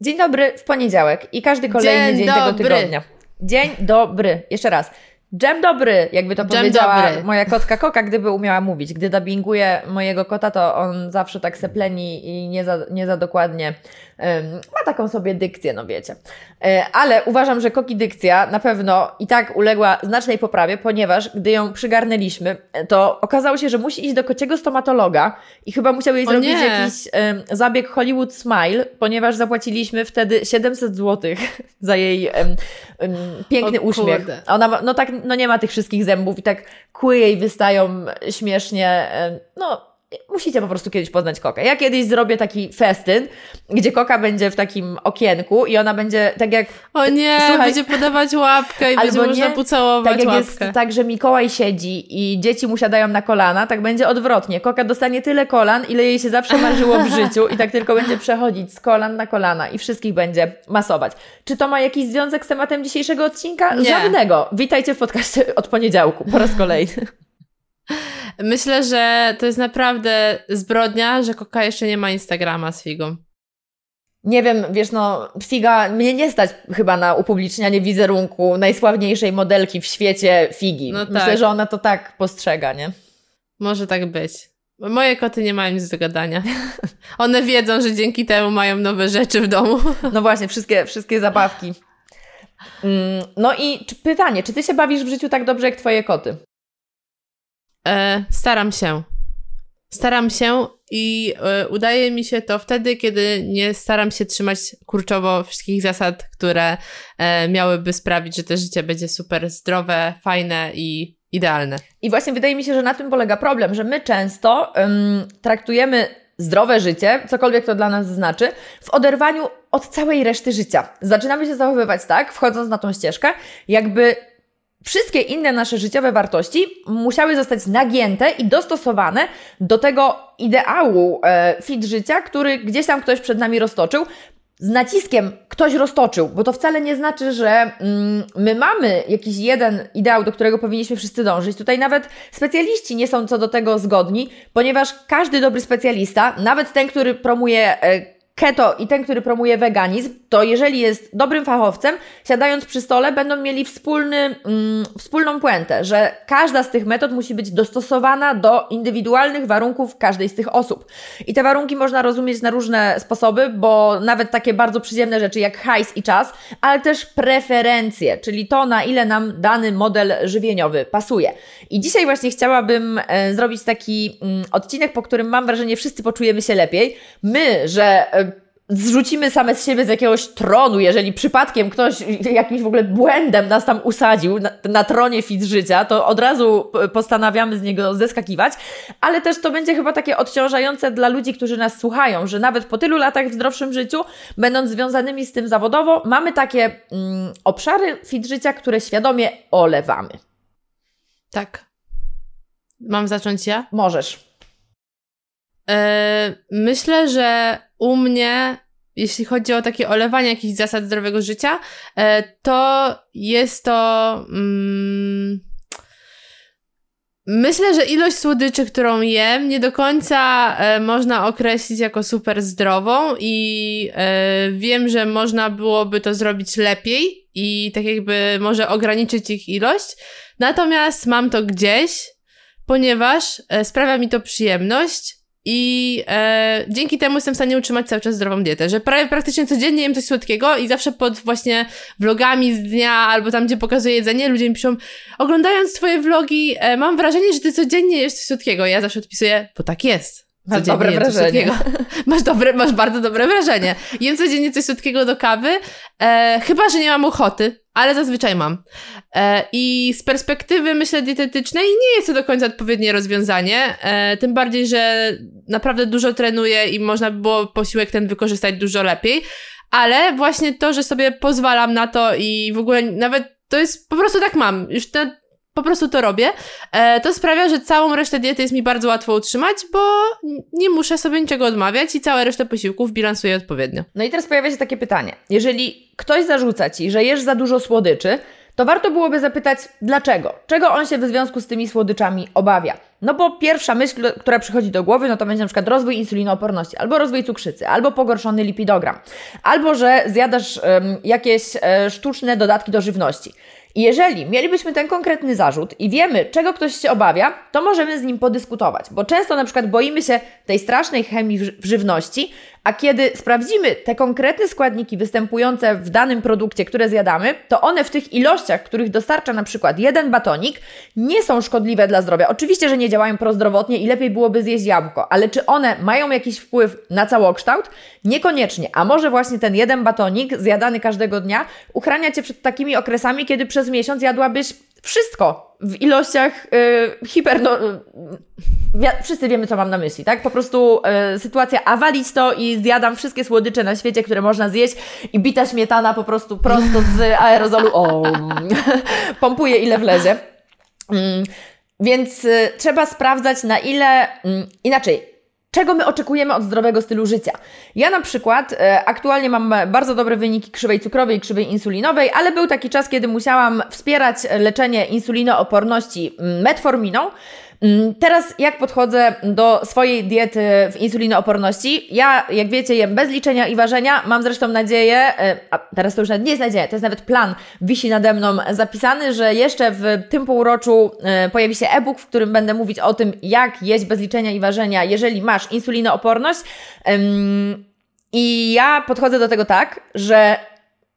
Dzień dobry w poniedziałek i każdy kolejny dzień, dzień tego tygodnia. Dzień dobry. Jeszcze raz. Dżem dobry, jakby to Dżem powiedziała dobry. moja kotka Koka, gdyby umiała mówić. Gdy dubbinguje mojego kota, to on zawsze tak sepleni i nie za, nie za dokładnie ma taką sobie dykcję, no wiecie. E, ale uważam, że Koki dykcja na pewno i tak uległa znacznej poprawie, ponieważ gdy ją przygarnęliśmy, to okazało się, że musi iść do kociego stomatologa i chyba musiał jej o zrobić nie. jakiś zabieg Hollywood Smile, ponieważ zapłaciliśmy wtedy 700 zł za jej piękny o, uśmiech. Kurde. Ona, no tak, no nie ma tych wszystkich zębów i tak kły jej wystają śmiesznie, no Musicie po prostu kiedyś poznać Kokę. Ja kiedyś zrobię taki festyn, gdzie Koka będzie w takim okienku i ona będzie tak jak... O nie, słuchaj, będzie podawać łapkę i będzie nie, można pocałować tak jak łapkę. Jest tak, że Mikołaj siedzi i dzieci mu siadają na kolana, tak będzie odwrotnie. Koka dostanie tyle kolan, ile jej się zawsze marzyło w życiu i tak tylko będzie przechodzić z kolan na kolana i wszystkich będzie masować. Czy to ma jakiś związek z tematem dzisiejszego odcinka? Nie. Żadnego. Witajcie w podcaście od poniedziałku po raz kolejny. Myślę, że to jest naprawdę zbrodnia, że Koka jeszcze nie ma Instagrama z Figą. Nie wiem, wiesz, no, Figa, mnie nie stać chyba na upublicznianie wizerunku najsławniejszej modelki w świecie Figi. No Myślę, tak. że ona to tak postrzega, nie? Może tak być. Moje koty nie mają nic do gadania. One wiedzą, że dzięki temu mają nowe rzeczy w domu. No właśnie, wszystkie, wszystkie zabawki. Mm, no i pytanie, czy ty się bawisz w życiu tak dobrze jak twoje koty? E, staram się. Staram się i e, udaje mi się to wtedy, kiedy nie staram się trzymać kurczowo wszystkich zasad, które e, miałyby sprawić, że to życie będzie super zdrowe, fajne i idealne. I właśnie wydaje mi się, że na tym polega problem, że my często um, traktujemy zdrowe życie, cokolwiek to dla nas znaczy, w oderwaniu od całej reszty życia. Zaczynamy się zachowywać tak, wchodząc na tą ścieżkę, jakby Wszystkie inne nasze życiowe wartości musiały zostać nagięte i dostosowane do tego ideału e, fit życia, który gdzieś tam ktoś przed nami roztoczył. Z naciskiem ktoś roztoczył, bo to wcale nie znaczy, że mm, my mamy jakiś jeden ideał, do którego powinniśmy wszyscy dążyć. Tutaj nawet specjaliści nie są co do tego zgodni, ponieważ każdy dobry specjalista, nawet ten, który promuje e, keto i ten, który promuje weganizm, to jeżeli jest dobrym fachowcem, siadając przy stole, będą mieli wspólny, mm, wspólną puentę, że każda z tych metod musi być dostosowana do indywidualnych warunków każdej z tych osób. I te warunki można rozumieć na różne sposoby, bo nawet takie bardzo przyziemne rzeczy jak hajs i czas, ale też preferencje, czyli to, na ile nam dany model żywieniowy pasuje. I dzisiaj właśnie chciałabym e, zrobić taki mm, odcinek, po którym mam wrażenie, wszyscy poczujemy się lepiej. My, że e, zrzucimy same z siebie z jakiegoś tronu, jeżeli przypadkiem ktoś jakimś w ogóle błędem nas tam usadził na, na tronie fit życia, to od razu postanawiamy z niego zeskakiwać, ale też to będzie chyba takie odciążające dla ludzi, którzy nas słuchają, że nawet po tylu latach w zdrowszym życiu, będąc związanymi z tym zawodowo, mamy takie mm, obszary fit życia, które świadomie olewamy. Tak. Mam zacząć ja? Możesz. Yy, myślę, że u mnie, jeśli chodzi o takie olewanie jakichś zasad zdrowego życia, e, to jest to. Mm, myślę, że ilość słodyczy, którą jem, nie do końca e, można określić jako super zdrową, i e, wiem, że można byłoby to zrobić lepiej i tak jakby może ograniczyć ich ilość. Natomiast mam to gdzieś, ponieważ sprawia mi to przyjemność i e, dzięki temu jestem w stanie utrzymać cały czas zdrową dietę, że prawie praktycznie codziennie jem coś słodkiego i zawsze pod właśnie vlogami z dnia albo tam, gdzie pokazuję jedzenie, ludzie mi piszą, oglądając twoje vlogi, e, mam wrażenie, że ty codziennie jesz coś słodkiego. Ja zawsze odpisuję, bo tak jest. Masz dobre wrażenie. Masz, dobre, masz bardzo dobre wrażenie. Jem codziennie coś słodkiego do kawy, e, chyba, że nie mam ochoty, ale zazwyczaj mam. E, I z perspektywy, myślę, dietetycznej nie jest to do końca odpowiednie rozwiązanie, e, tym bardziej, że naprawdę dużo trenuję i można by było posiłek ten wykorzystać dużo lepiej, ale właśnie to, że sobie pozwalam na to i w ogóle nawet to jest, po prostu tak mam. Już te, po prostu to robię. E, to sprawia, że całą resztę diety jest mi bardzo łatwo utrzymać, bo nie muszę sobie niczego odmawiać i całą resztę posiłków bilansuję odpowiednio. No i teraz pojawia się takie pytanie. Jeżeli ktoś zarzuca ci, że jesz za dużo słodyczy, to warto byłoby zapytać dlaczego. Czego on się w związku z tymi słodyczami obawia? No bo pierwsza myśl, która przychodzi do głowy, no to będzie na przykład rozwój insulinooporności, albo rozwój cukrzycy, albo pogorszony lipidogram, albo że zjadasz um, jakieś um, sztuczne dodatki do żywności. Jeżeli mielibyśmy ten konkretny zarzut i wiemy, czego ktoś się obawia, to możemy z nim podyskutować, bo często na przykład boimy się tej strasznej chemii w żywności, a kiedy sprawdzimy te konkretne składniki występujące w danym produkcie, które zjadamy, to one w tych ilościach, których dostarcza na przykład jeden batonik, nie są szkodliwe dla zdrowia. Oczywiście, że nie działają prozdrowotnie i lepiej byłoby zjeść jabłko, ale czy one mają jakiś wpływ na całokształt? Niekoniecznie. A może właśnie ten jeden batonik zjadany każdego dnia uchrania Cię przed takimi okresami, kiedy przez miesiąc jadłabyś wszystko w ilościach yy, hiper. No, wszyscy wiemy, co mam na myśli, tak? Po prostu yy, sytuacja awalić to i zjadam wszystkie słodycze na świecie, które można zjeść i bita śmietana po prostu prosto z aerozolu. O, pompuje ile wlezie. Mm, więc y, trzeba sprawdzać, na ile mm, inaczej czego my oczekujemy od zdrowego stylu życia. Ja na przykład e, aktualnie mam bardzo dobre wyniki krzywej cukrowej i krzywej insulinowej, ale był taki czas, kiedy musiałam wspierać leczenie insulinooporności metforminą, teraz jak podchodzę do swojej diety w insulinooporności? Ja, jak wiecie, jem bez liczenia i ważenia. Mam zresztą nadzieję, e, a teraz to już nie jest nadzieja, to jest nawet plan, wisi nade mną zapisany, że jeszcze w tym półroczu e, pojawi się e-book, w którym będę mówić o tym, jak jeść bez liczenia i ważenia, jeżeli masz insulinooporność. I ja podchodzę do tego tak, że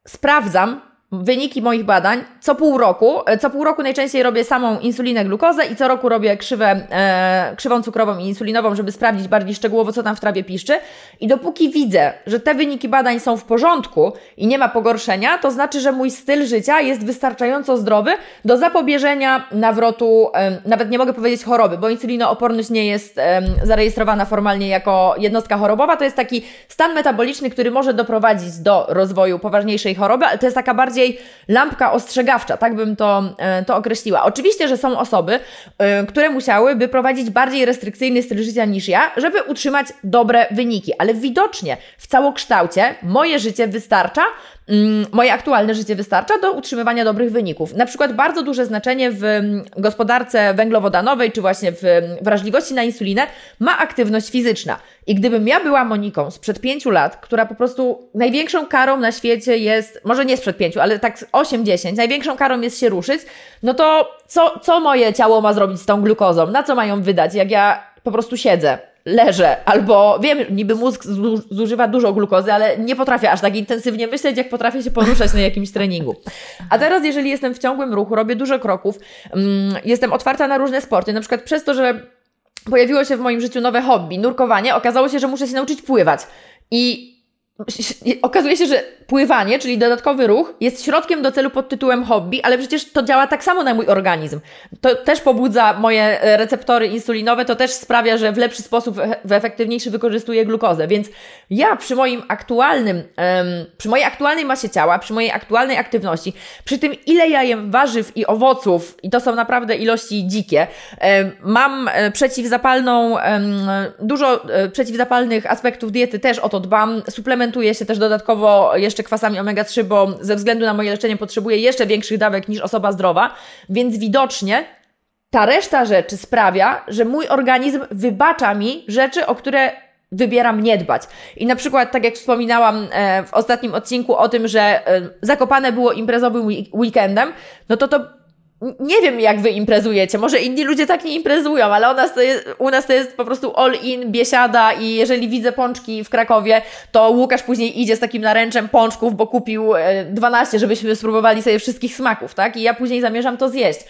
sprawdzam, wyniki moich badań co pół roku. E, co pół roku najczęściej robię samą insulinę, glukozę i co roku robię krzywę, e, krzywą cukrową i insulinową, żeby sprawdzić bardziej szczegółowo, co tam w trawie piszczy. I dopóki widzę, że te wyniki badań są w porządku i nie ma pogorszenia, to znaczy, że mój styl życia jest wystarczająco zdrowy do zapobieżenia nawrotu, e, nawet nie mogę powiedzieć choroby, bo insulinooporność nie jest e, zarejestrowana formalnie jako jednostka chorobowa. To jest taki stan metaboliczny, który może doprowadzić do rozwoju poważniejszej choroby, ale to jest taka bardziej bardziej lampka ostrzegawcza, tak bym to, e, to określiła. Oczywiście, że są osoby, e, które musiałyby prowadzić bardziej restrykcyjny styl życia niż ja, żeby utrzymać dobre wyniki, ale widocznie w całokształcie moje życie wystarcza, moje aktualne życie wystarcza do utrzymywania dobrych wyników. Na przykład bardzo duże znaczenie w mm, gospodarce węglowodanowej, czy właśnie w mm, wrażliwości na insulinę ma aktywność fizyczna. I gdybym ja była Moniką sprzed pięciu lat, która po prostu największą karą na świecie jest, może nie sprzed pięciu, ale tak 8-10, największą karą jest się ruszyć, no to co, co moje ciało ma zrobić z tą glukozą? Na co mają wydać, jak ja po prostu siedzę? Leżę, albo wiem, niby mózg zużywa dużo glukozy, ale nie potrafię aż tak intensywnie myśleć, jak potrafię się poruszać na jakimś treningu. A teraz, jeżeli jestem w ciągłym ruchu, robię dużo kroków, um, jestem otwarta na różne sporty, na przykład przez to, że pojawiło się w moim życiu nowe hobby, nurkowanie, okazało się, że muszę się nauczyć pływać. I okazuje się, że pływanie, czyli dodatkowy ruch, jest środkiem do celu pod tytułem hobby, ale przecież to działa tak samo na mój organizm. To też pobudza moje e, receptory insulinowe, to też sprawia, że w lepszy sposób, w efektywniejszy wykorzystuję glukozę. Więc ja przy moim aktualnym, przy mojej aktualnej masie ciała, przy mojej aktualnej aktywności, przy tym ile ja jem warzyw i owoców, i to są naprawdę ilości dzikie, mam e, przeciwzapalną, dużo przeciwzapalnych aspektów diety, też o to dbam, suplementuję się też dodatkowo jeszcze kwasami omega-3, bo ze względu na moje leczenie potrzebuję jeszcze większych dawek niż osoba zdrowa, więc widocznie ta reszta rzeczy sprawia, że mój organizm wybacza mi rzeczy, o które wybieram nie dbać. I na przykład, tak jak wspominałam e, w ostatnim odcinku o tym, że e, Zakopane było imprezowym weekendem, no to to nie wiem, jak wy imprezujecie. Może inni ludzie tak nie imprezują, ale u nas to jest, u nas to jest po prostu all in, biesiada i jeżeli widzę pączki w Krakowie, to Łukasz później idzie z takim naręczem pączków, bo kupił 12, e, żebyśmy spróbowali sobie wszystkich smaków, tak? I ja później zamierzam to zjeść.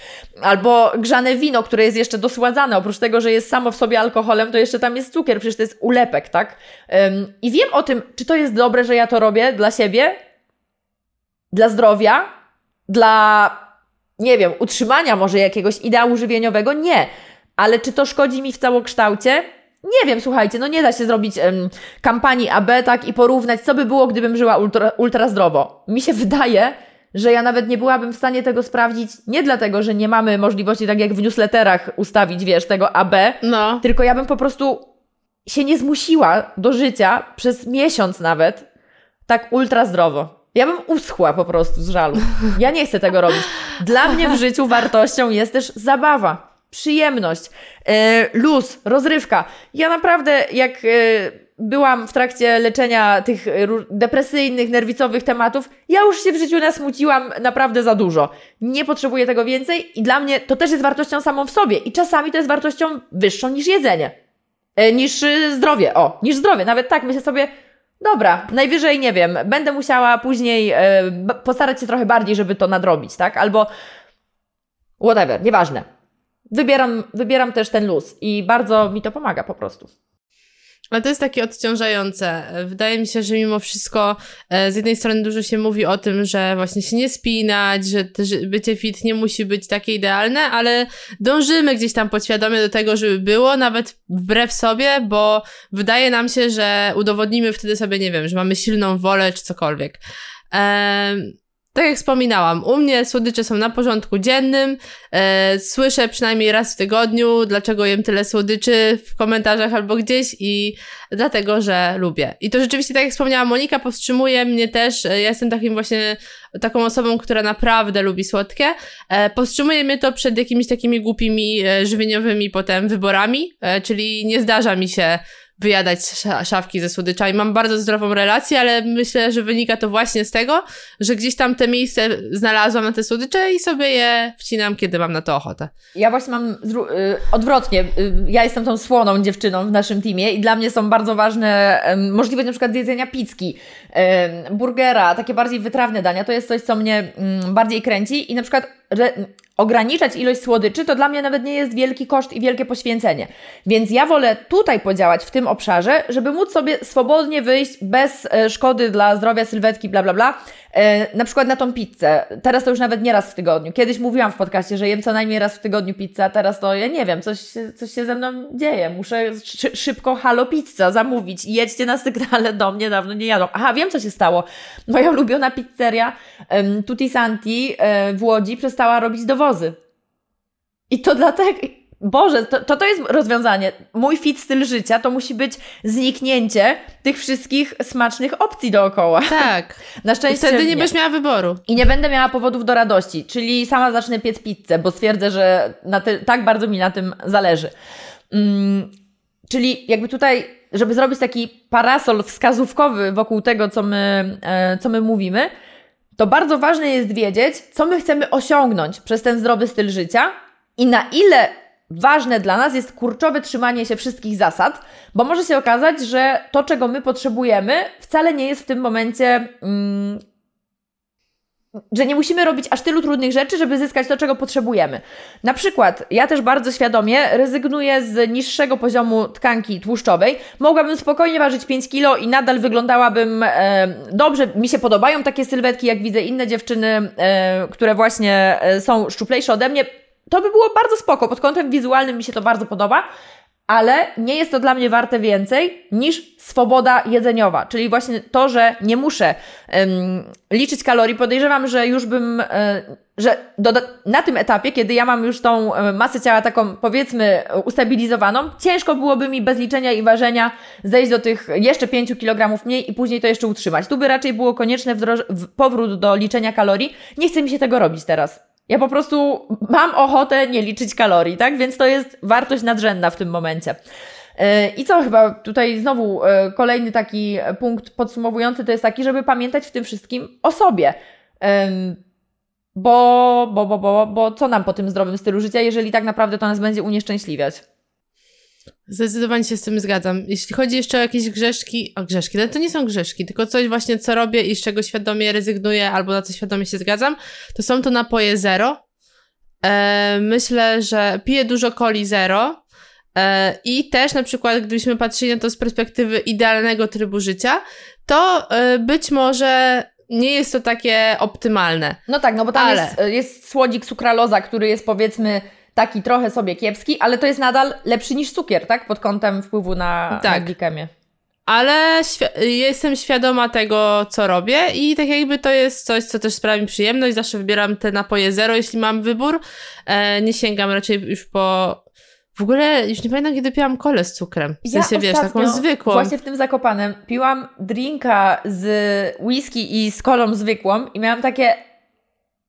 Albo grzane wino, które jest jeszcze dosładzane. Oprócz tego, że jest samo w sobie alkoholem, to jeszcze tam jest cukier, przecież to jest ulepek, tak? I wiem o tym, czy to jest dobre, że ja to robię dla siebie, dla zdrowia, dla nie wiem, utrzymania może jakiegoś ideału żywieniowego? Nie. Ale czy to szkodzi mi w całokształcie? Nie wiem, słuchajcie, no nie da się zrobić um, kampanii AB tak i porównać, co by było, gdybym żyła ultra, ultra zdrowo. Mi się wydaje, że ja nawet nie byłabym w stanie tego sprawdzić, nie dlatego, że nie mamy możliwości, tak jak w newsletterach, ustawić, wiesz, tego AB, no. tylko ja bym po prostu się nie zmusiła do życia przez miesiąc nawet tak ultra zdrowo. Ja bym uschła po prostu z żalu. Ja nie chcę tego robić. Dla mnie w życiu wartością jest też zabawa. przyjemność, e, luz, rozrywka. Ja naprawdę, jak e, byłam w trakcie leczenia tych depresyjnych, nerwicowych tematów, ja już się w życiu nasmuciłam naprawdę za dużo. Nie potrzebuję tego więcej i dla mnie to też jest wartością samą w sobie i czasami to jest wartością wyższą niż jedzenie. E, niż zdrowie, o, niż zdrowie. Nawet tak myślę sobie, dobra, najwyżej nie wiem, będę musiała później postarać się trochę bardziej, żeby to nadrobić, tak? Albo whatever, nieważne wybieram, wybieram też ten luz i bardzo mi to pomaga po prostu. Ale to jest takie odciążające. Wydaje mi się, że mimo wszystko e, z jednej strony dużo się mówi o tym, że właśnie się nie spinać, że bycie fit nie musi być takie idealne, ale dążymy gdzieś tam podświadomie do tego, żeby było, nawet wbrew sobie, bo wydaje nam się, że udowodnimy wtedy sobie, nie wiem, że mamy silną wolę czy cokolwiek. Tak jak wspominałam, u mnie słodycze są na porządku dziennym. E, słyszę przynajmniej raz w tygodniu, dlaczego jem tyle słodyczy w komentarzach albo gdzieś i dlatego, że lubię. I to rzeczywiście, tak jak wspomniała Monika, powstrzymuje mnie też. Ja jestem takim właśnie taką osobą, która naprawdę lubi słodkie. E, powstrzymuje mnie to przed jakimiś takimi głupimi e, żywieniowymi potem wyborami, e, czyli nie zdarza mi się wyjadać szafki ze słodyczami. Mam bardzo zdrową relację, ale myślę, że wynika to właśnie z tego, że gdzieś tam te miejsce znalazłam na te słodycze i sobie je wcinam, kiedy mam na to ochotę. Ja właśnie mam y, odwrotnie. Y, ja jestem tą słoną dziewczyną w naszym teamie i dla mnie są bardzo ważne możliwość na przykład jedzenia pizzki, burgera, takie bardziej wytrawne dania. To jest coś, co mnie mm, bardziej kręci i na przykład ograniczać ilość słodyczy, to dla mnie nawet nie jest wielki koszt i wielkie poświęcenie. Więc ja wolę tutaj podziałać w tym obszarze, żeby móc sobie swobodnie wyjść bez e, szkody dla zdrowia, sylwetki, bla, bla, bla, E, na przykład na tą pizzę. Teraz to już nawet nie raz w tygodniu. Kiedyś mówiłam w podcaście, że jem co najmniej raz w tygodniu pizzę, a teraz to ja nie wiem, coś, coś się ze mną dzieje. Muszę szybko halo pizza zamówić. Jedźcie na sygnale do mnie, dawno nie jadą. Aha, wiem co się stało. Moja ulubiona pizzeria um, Tutti Santi um, w Łodzi przestała robić dowozy. I to dlatego, Boże, to, to, to jest rozwiązanie. Mój fit styl życia to musi być zniknięcie tych wszystkich smacznych opcji dookoła. Tak. Na szczęście. I wtedy nie, nie będziesz miała wyboru. I nie będę miała powodów do radości, czyli sama zacznę piec pizzę, bo stwierdzę, że ty, tak bardzo mi na tym zależy. Mm, czyli jakby tutaj, żeby zrobić taki parasol wskazówkowy wokół tego, co my, e, co my mówimy, to bardzo ważne jest wiedzieć, co my chcemy osiągnąć przez ten zdrowy styl życia i na ile ważne dla nas jest kurczowe trzymanie się wszystkich zasad, bo może się okazać, że to, czego my potrzebujemy, wcale nie jest w tym momencie. Mm, że nie musimy robić aż tylu trudnych rzeczy, żeby zyskać to, czego potrzebujemy. Na przykład, ja też bardzo świadomie rezygnuję z niższego poziomu tkanki tłuszczowej. Mogłabym spokojnie ważyć 5 kilo i nadal wyglądałabym e, dobrze. Mi się podobają takie sylwetki, jak widzę inne dziewczyny, e, które właśnie e, są szczuplejsze ode mnie to by było bardzo spoko. Pod kątem wizualnym mi się to bardzo podoba, ale nie jest to dla mnie warte więcej niż swoboda jedzeniowa, czyli właśnie to, że nie muszę liczyć kalorii. Podejrzewam, że już bym, e, że do, na tym etapie, kiedy ja mam już tą e, masę ciała taką powiedzmy ustabilizowaną, ciężko byłoby mi bez liczenia i ważenia zejść do tych jeszcze 5 kg mniej i później to jeszcze utrzymać. Tu by raczej było konieczne powrót do liczenia kalorii. Nie chce mi się tego robić teraz. Ja po prostu mam ochotę nie liczyć kalorii, tak? Więc to jest wartość nadrzędna w tym momencie. E, I co chyba tutaj znowu e, kolejny taki punkt podsumowujący to jest taki, żeby pamiętać w tym wszystkim o sobie. Bo, bo, bo, bo, bo co nam po tym zdrowym stylu życia, jeżeli tak naprawdę to nas będzie unieszczęśliwiać? Zdecydowanie się z tym zgadzam. Jeśli chodzi jeszcze o jakieś grzeszki, o grzeszki, to nie są grzeszki, tylko coś właśnie, co robię i z czego świadomie rezygnuję albo na co świadomie się zgadzam, to są to napoje zero. E, myślę, że piję dużo coli zero e, i też na przykład, gdybyśmy patrzyli na to z perspektywy idealnego trybu życia, to e, być może nie jest to takie optymalne. No tak, no bo tam ale... jest, jest słodzik sukraloza, który jest powiedzmy taki trochę sobie kiepski, ale to jest nadal lepszy niż cukier, tak? Pod kątem wpływu na, tak. na glikemię. Ale świ- jestem świadoma tego, co robię i tak jakby to jest coś, co też sprawia mi przyjemność. Zawsze wybieram te napoje zero, jeśli mam wybór. E, nie sięgam raczej już po w ogóle już nie pamiętam, kiedy piłam kolę z cukrem. W sensie, ja wiesz, taką zwykłą. Właśnie w tym Zakopanem piłam drinka z whisky i z kolą zwykłą i miałam takie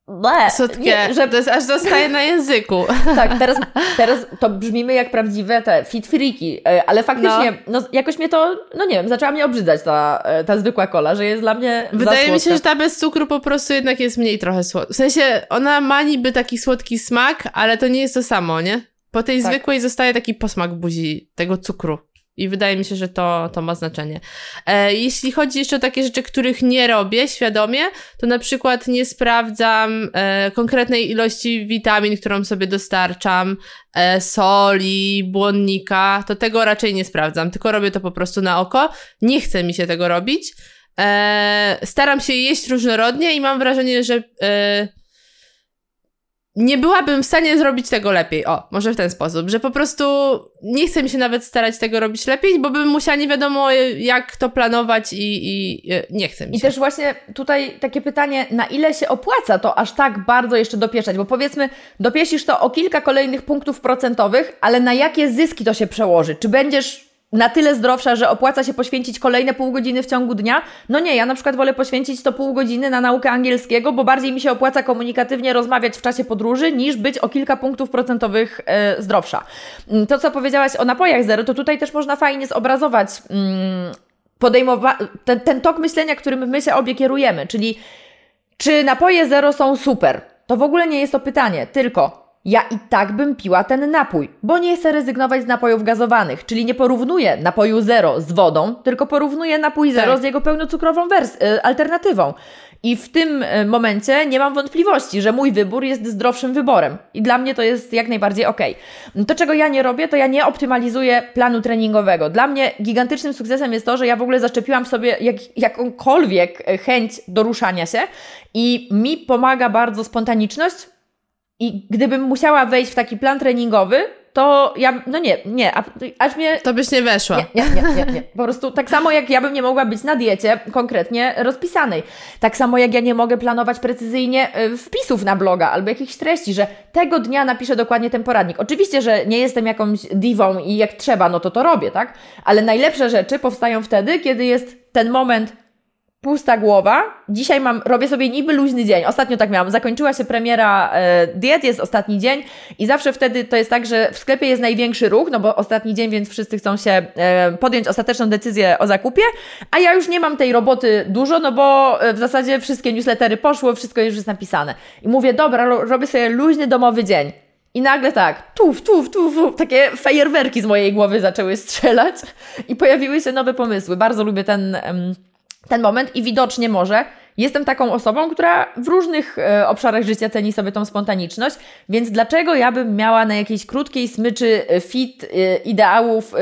Ble, Słodkie, nie, że to jest aż zostaje na języku. Tak, teraz, teraz to brzmimy jak prawdziwe te fit freaki, e, ale faktycznie, no. no. jakoś mnie to, no nie wiem, zaczęła mnie obrzydzać ta, e, ta zwykła kola, że jest dla mnie Wydaje mi się, że ta bez cukru po prostu jednak jest mniej trochę słodka. W sensie ona ma niby taki słodki smak, ale to nie jest to samo, nie? Po tej tak. zwykłej zostaje taki posmak buzi tego cukru. I wydaje mi się, że to, to ma znaczenie. E, jeśli chodzi jeszcze o takie rzeczy, których nie robię świadomie, to na przykład nie sprawdzam e, konkretnej ilości witamin, którą sobie dostarczam, e, soli, błonnika, to tego raczej nie sprawdzam, tylko robię to po prostu na oko. Nie chce mi się tego robić. E, staram się jeść różnorodnie i mam wrażenie, że e, nie byłabym w stanie zrobić tego lepiej. O, może w ten sposób, że po prostu nie chcę mi się nawet starać tego robić lepiej, bo bym musiała nie wiadomo jak to planować i, i nie chcę mi się. I też właśnie tutaj takie pytanie, na ile się opłaca to aż tak bardzo jeszcze dopieszać, bo powiedzmy, dopiesisz to o kilka kolejnych punktów procentowych, ale na jakie zyski to się przełoży? Czy będziesz na tyle zdrowsza, że opłaca się poświęcić kolejne pół godziny w ciągu dnia? No nie, ja na przykład wolę poświęcić to pół godziny na naukę angielskiego, bo bardziej mi się opłaca komunikatywnie rozmawiać w czasie podróży, niż być o kilka punktów procentowych e, zdrowsza. Mm, to, co powiedziałaś o napojach zero, to tutaj też można fajnie zobrazować mm, podejmowa- ten, ten tok myślenia, którym my się obie kierujemy, czyli czy napoje zero są super? To w ogóle nie jest to pytanie, tylko ja i tak bym piła ten napój, bo nie chcę rezygnować z napojów gazowanych, czyli nie porównuję napoju zero z wodą, tylko porównuję napój zero tak. z jego pełnocukrową wers- y, alternatywą. I w tym y, momencie nie mam wątpliwości, że mój wybór jest zdrowszym wyborem. I dla mnie to jest jak najbardziej ok. To, czego ja nie robię, to ja nie optymalizuję planu treningowego. Dla mnie gigantycznym sukcesem jest to, że ja w ogóle zaszczepiłam sobie jak, jakąkolwiek chęć do ruszania się i mi pomaga bardzo spontaniczność, i gdybym musiała wejść w taki plan treningowy, to ja, no nie, nie, aż mnie... To byś nie weszła. Nie, nie, nie, nie, nie. Po prostu tak samo jak ja bym nie mogła być na diecie konkretnie rozpisanej. Tak samo jak ja nie mogę planować precyzyjnie y, wpisów na bloga albo jakichś treści, że tego dnia napiszę dokładnie ten poradnik. Oczywiście, że nie jestem jakąś diwą i jak trzeba, no to to robię, tak? Ale najlepsze rzeczy powstają wtedy, kiedy jest ten moment pusta głowa. Dzisiaj mam, robię sobie niby luźny dzień. Ostatnio tak miałam. Zakończyła się premiera e, diet, jest ostatni dzień i zawsze wtedy to jest tak, że w sklepie jest największy ruch, no bo ostatni dzień, więc wszyscy chcą się e, podjąć ostateczną decyzję o zakupie, a ja już nie mam tej roboty dużo, no bo e, w zasadzie wszystkie newslettery poszły, wszystko już jest napisane. I mówię, dobra, robię sobie luźny domowy dzień. I nagle tak, tuf, tuf, tuf, tuf, takie fajerwerki z mojej głowy zaczęły strzelać i pojawiły się nowe pomysły. Bardzo lubię ten ten moment i widocznie może jestem taką osobą, która w różnych e, obszarach życia ceni sobie tą spontaniczność, więc dlaczego ja bym miała na jakiejś krótkiej smyczy e, fit e, ideałów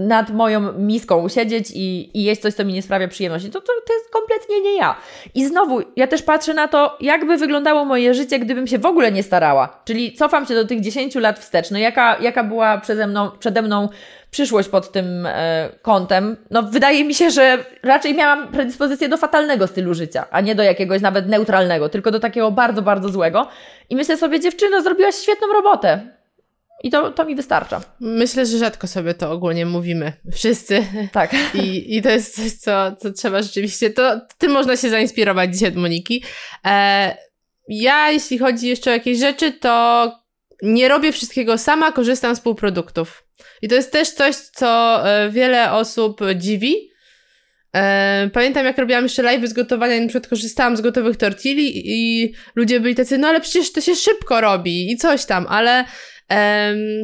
nad moją miską siedzieć i, i jeść coś, co mi nie sprawia przyjemności? To, to, to jest kompletnie nie ja. I znowu, ja też patrzę na to, jakby wyglądało moje życie, gdybym się w ogóle nie starała. Czyli cofam się do tych 10 lat wstecz. No jaka, jaka była przede mną, przede mną przyszłość pod tym e, kątem. No, wydaje mi się, że raczej miałam predyspozycję do fatalnego stylu życia, a nie do jakiegoś nawet neutralnego, tylko do takiego bardzo, bardzo złego. I myślę sobie, dziewczyno, zrobiłaś świetną robotę. I to, to mi wystarcza. Myślę, że rzadko sobie to ogólnie mówimy. Wszyscy. Tak. I, i to jest coś, co, co trzeba rzeczywiście. To tym można się zainspirować dzisiaj od Moniki. E, ja, jeśli chodzi jeszcze o jakieś rzeczy, to nie robię wszystkiego sama, korzystam z półproduktów. I to jest też coś, co e, wiele osób dziwi. E, pamiętam, jak robiłam jeszcze live z gotowania, na przykład korzystałam z gotowych tortilli i ludzie byli tacy, no ale przecież to się szybko robi i coś tam, ale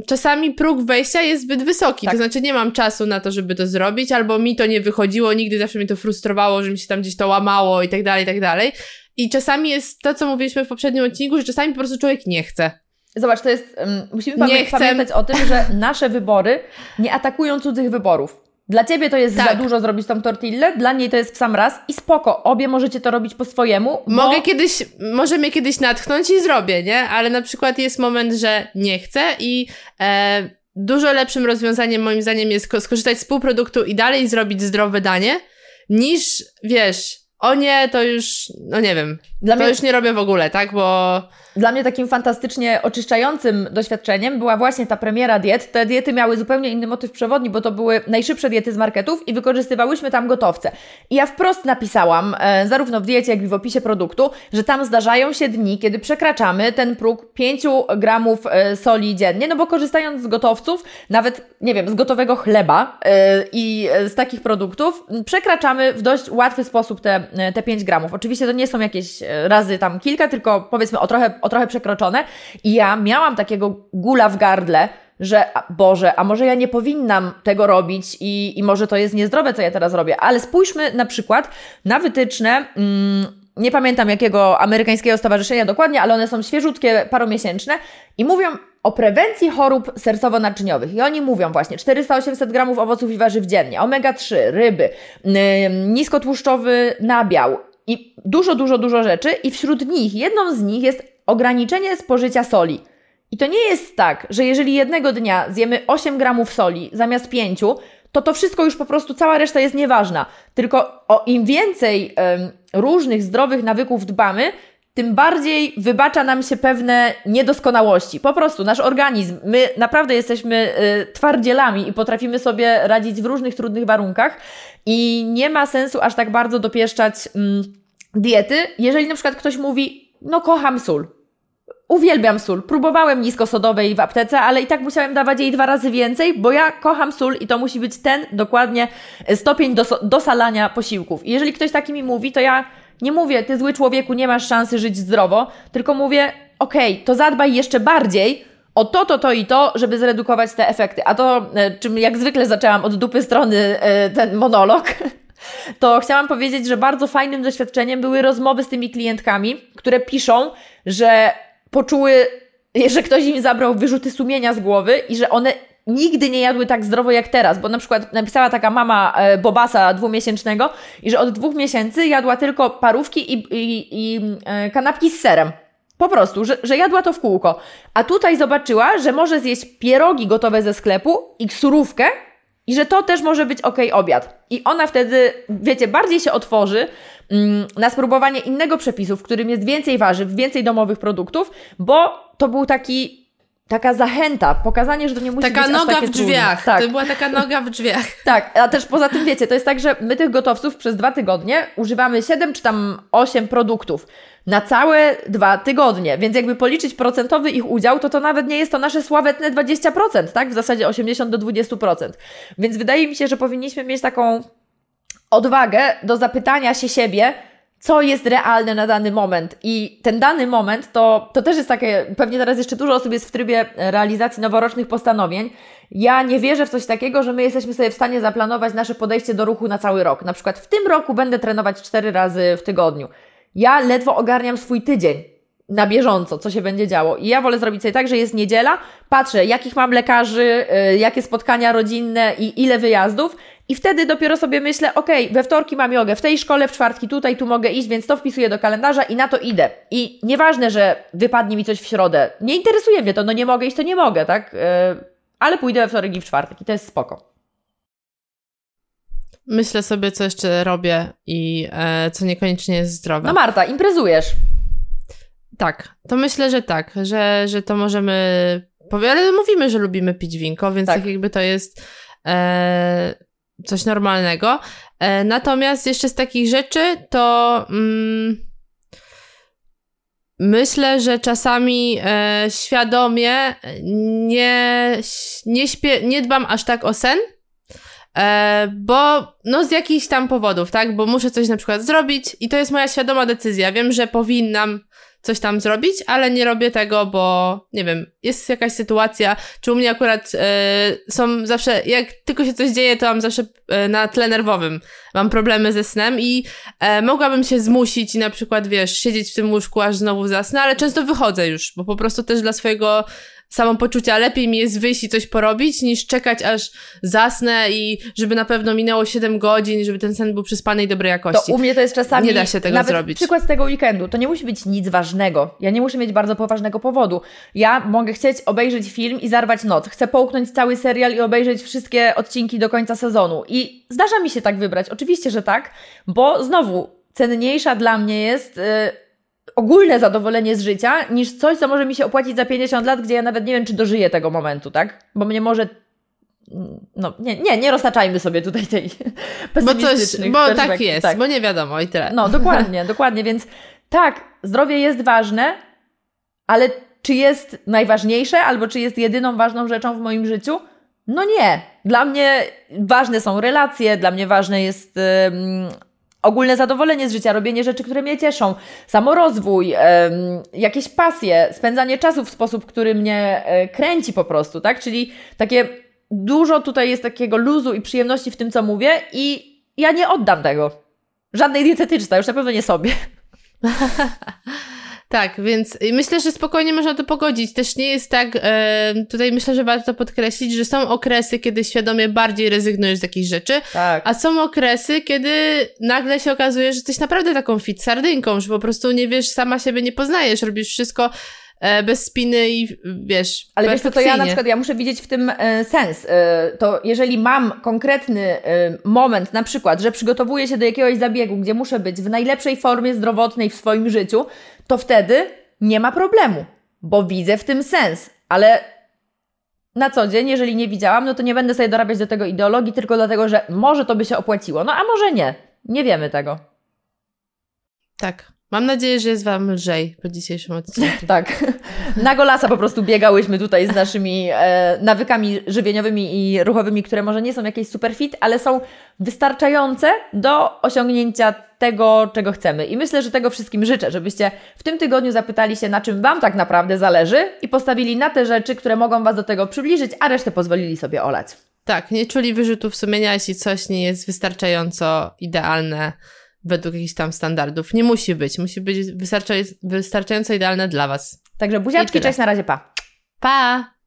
czasami próg wejścia jest zbyt wysoki, tak. to znaczy nie mam czasu na to, żeby to zrobić, albo mi to nie wychodziło, nigdy zawsze mnie to frustrowało, że mi się tam gdzieś to łamało i tak dalej, i tak dalej. I czasami jest to, co mówiliśmy w poprzednim odcinku, że czasami po prostu człowiek nie chce. Zobacz, to jest. Um, musimy pamię chcę... pamiętać o tym, że nasze wybory nie atakują cudzych wyborów. Dla ciebie to jest tak. za dużo zrobić tą tortillę, dla niej to jest w sam raz i spoko, obie możecie to robić po swojemu. Bo... Mogę kiedyś, może mnie kiedyś natchnąć i zrobię, nie? Ale na przykład jest moment, że nie chcę i e, dużo lepszym rozwiązaniem moim zdaniem jest skorzystać z półproduktu i dalej zrobić zdrowe danie, niż, wiesz, o nie, to już, no nie wiem, Dla to mnie... już nie robię w ogóle, tak, bo dla mnie takim fantastycznie oczyszczającym doświadczeniem była właśnie ta premiera diet. Te diety miały zupełnie inny motyw przewodni, bo to były najszybsze diety z marketów i wykorzystywałyśmy tam gotowce. I ja wprost napisałam, e, zarówno w diecie, jak i w opisie produktu, że tam zdarzają się dni, kiedy przekraczamy ten próg 5 gramów e, soli dziennie, no bo korzystając z gotowców, nawet, nie wiem, z gotowego chleba e, i z takich produktów, przekraczamy w dość łatwy sposób te, e, te 5 gramów. Oczywiście to nie są jakieś e, razy tam kilka, tylko powiedzmy o trochę, o trochę przekroczone. I ja miałam takiego gula w gardle, że Boże, a może ja nie powinnam tego robić i, i może to jest niezdrowe, co ja teraz robię. Ale spójrzmy na przykład na wytyczne. Mm, nie pamiętam jakiego amerykańskiego stowarzyszenia dokładnie, ale one są świeżutkie, paromiesięczne i mówią o prewencji chorób sercowo-naczyniowych. I oni mówią właśnie 400-800 gramów owoców i warzyw dziennie, omega-3, ryby, yy, niskotłuszczowy nabiał i dużo, dużo, dużo rzeczy. I wśród nich, jedną z nich jest ograniczenie spożycia soli. I to nie jest tak, że jeżeli jednego dnia zjemy 8 gramów soli zamiast 5, to to wszystko już po prostu, cała reszta jest nieważna. Tylko o im więcej różnych zdrowych nawyków dbamy, tym bardziej wybacza nam się pewne niedoskonałości. Po prostu nasz organizm, my naprawdę jesteśmy y, twardzielami i potrafimy sobie radzić w różnych trudnych warunkach i nie ma sensu aż tak bardzo dopieszczać mm, diety, jeżeli na przykład ktoś mówi, no kocham sól, Uwielbiam sól. Próbowałem niskosodowej w aptece, ale i tak musiałem dawać jej dwa razy więcej, bo ja kocham sól i to musi być ten dokładnie stopień dos dosalania posiłków. I jeżeli ktoś taki mi mówi, to ja nie mówię, ty zły człowieku, nie masz szansy żyć zdrowo, tylko mówię, okej, okay, to zadbaj jeszcze bardziej o to, to, to i to, żeby zredukować te efekty. A to, e, czym jak zwykle zaczęłam od dupy strony e, ten monolog, to chciałam powiedzieć, że bardzo fajnym doświadczeniem były rozmowy z tymi klientkami, które piszą, że poczuły, że ktoś im zabrał wyrzuty sumienia z głowy i że one nigdy nie jadły tak zdrowo jak teraz, bo na przykład napisała taka mama e, Bobasa dwumiesięcznego i że od dwóch miesięcy jadła tylko parówki i, i, i e, kanapki z serem. Po prostu, że, że jadła to w kółko. A tutaj zobaczyła, że może zjeść pierogi gotowe ze sklepu i surówkę i że to też może być ok obiad. I ona wtedy, wiecie, bardziej się otworzy mm, na spróbowanie innego przepisu, w którym jest więcej warzyw, więcej domowych produktów, bo to był taki taka zachęta, pokazanie, że to nie musi taka być noga takie w drzwiach. Tak. To była taka noga w drzwiach. tak, a też poza tym wiecie, to jest tak, że my tych gotowców przez dwa tygodnie używamy 7 czy tam 8 produktów na całe dwa tygodnie, więc jakby policzyć procentowy ich udział, to to nawet nie jest to nasze sławetne 20%, tak? W zasadzie 80 do 20%. Więc wydaje mi się, że powinniśmy mieć taką odwagę do zapytania się siebie, co jest realne na dany moment. I ten dany moment to, to też jest takie, pewnie teraz jeszcze dużo osób jest w trybie realizacji noworocznych postanowień. Ja nie wierzę w coś takiego, że my jesteśmy sobie w stanie zaplanować nasze podejście do ruchu na cały rok. Na przykład w tym roku będę trenować cztery razy w tygodniu. Ja ledwo ogarniam swój tydzień na bieżąco, co się będzie działo. I ja wolę zrobić sobie tak, że jest niedziela, patrzę, jakich mam lekarzy, y, jakie spotkania rodzinne i ile wyjazdów. I wtedy dopiero sobie myślę, ok, we wtorki mam jogę, w tej szkole, w czwartki tutaj, tu mogę iść, więc to wpisuję do kalendarza i na to idę. I nieważne, że wypadnie mi coś w środę, nie interesuje mnie to, no nie mogę iść, to nie mogę, tak? Yy, ale pójdę we wtorek i w czwartek i to jest spoko. Myślę sobie, co jeszcze robię i e, co niekoniecznie jest zdrowe. No Marta, imprezujesz. Tak, to myślę, że tak, że, że to możemy ale mówimy, że lubimy pić winko, więc tak, tak jakby to jest e, coś normalnego. E, natomiast jeszcze z takich rzeczy to mm, myślę, że czasami e, świadomie nie, nie, śpię, nie dbam aż tak o sen, E, bo no z jakichś tam powodów, tak? Bo muszę coś na przykład zrobić i to jest moja świadoma decyzja. Wiem, że powinnam coś tam zrobić, ale nie robię tego, bo nie wiem, jest jakaś sytuacja, czy u mnie akurat e, są zawsze, jak tylko się coś dzieje, to mam zawsze e, na tle nerwowym. Mam problemy ze snem i e, mogłabym się zmusić i na przykład, wiesz, siedzieć w tym łóżku, aż znowu zasnę, ale często wychodzę już, bo po prostu też dla swojego samopoczucia. Lepiej mi jest wyjść i coś porobić, niż czekać aż zasnę i żeby na pewno minęło 7 godzin, żeby ten sen był przyspany i dobrej jakości. To u mnie to jest czasami... Nie da się tego nawet zrobić. przykład z tego weekendu. To nie musi być nic ważnego. Ja nie muszę mieć bardzo poważnego powodu. Ja mogę chcieć obejrzeć film i zarwać noc. Chcę połknąć cały serial i obejrzeć wszystkie odcinki do końca sezonu. I zdarza mi się tak wybrać. Oczywiście, że tak, bo znowu cenniejsza dla mnie jest y, ogólne zadowolenie z życia, niż coś, co może mi się opłacić za 50 lat, gdzie ja nawet nie wiem, czy dożyję tego momentu, tak? Bo mnie może no nie, nie, nie roztaczajmy sobie tutaj tej Bo, coś, bo tak jest, tak. bo nie wiadomo i tyle. No dokładnie, dokładnie, więc tak, zdrowie jest ważne, ale czy jest najważniejsze, albo czy jest jedyną ważną rzeczą w moim życiu? No nie. Dla mnie ważne są relacje, dla mnie ważne jest ogólne zadowolenie z życia, robienie rzeczy, które mnie cieszą, samorozwój, jakieś pasje, spędzanie czasu w sposób, który mnie e, kręci po prostu, tak? Czyli takie dużo tutaj jest takiego luzu i przyjemności w tym, co mówię i ja nie oddam tego. Żadnej dietetycznej, już na pewno nie sobie. Tak, więc myślę, że spokojnie można to pogodzić. Też nie jest tak, e, tutaj myślę, że warto to podkreślić, że są okresy, kiedy świadomie bardziej rezygnujesz z jakichś rzeczy, tak. a są okresy, kiedy nagle się okazuje, że jesteś naprawdę taką fit sardynką, że po prostu nie wiesz, sama siebie nie poznajesz, robisz wszystko E, bez spiny i wiesz. Ale wiesz co, to ja na przykład ja muszę widzieć w tym e, sens. To jeżeli mam konkretny moment, na przykład, że przygotowuję się do jakiegoś zabiegu, gdzie muszę być w najlepszej formie zdrowotnej w swoim życiu, to wtedy nie ma problemu, bo widzę w tym sens. Ale na co dzień, jeżeli nie widziałam, no to nie będę sobie dorabiać do tego ideologii, tylko dlatego, że może to by się opłaciło. No a może nie. Nie wiemy tego. Tak. Mam nadzieję, że jest Wam lżej po dzisiejszym odcinku. tak. Na golasa po prostu biegałyśmy tutaj z naszymi e, nawykami żywieniowymi i ruchowymi, które może nie są jakieś super fit, ale są wystarczające do osiągnięcia tego, czego chcemy. I myślę, że tego wszystkim życzę, żebyście w tym tygodniu zapytali się, na czym Wam tak naprawdę zależy i postawili na te rzeczy, które mogą Was do tego przybliżyć, a resztę pozwolili sobie olać. Tak, nie czuli wyrzutów sumienia, jeśli coś nie jest wystarczająco idealne według jakichś tam standardów. Nie musi być. Musi być wystarczająco idealne dla Was. Także buziaczki, cześć, na razie, pa. Pa!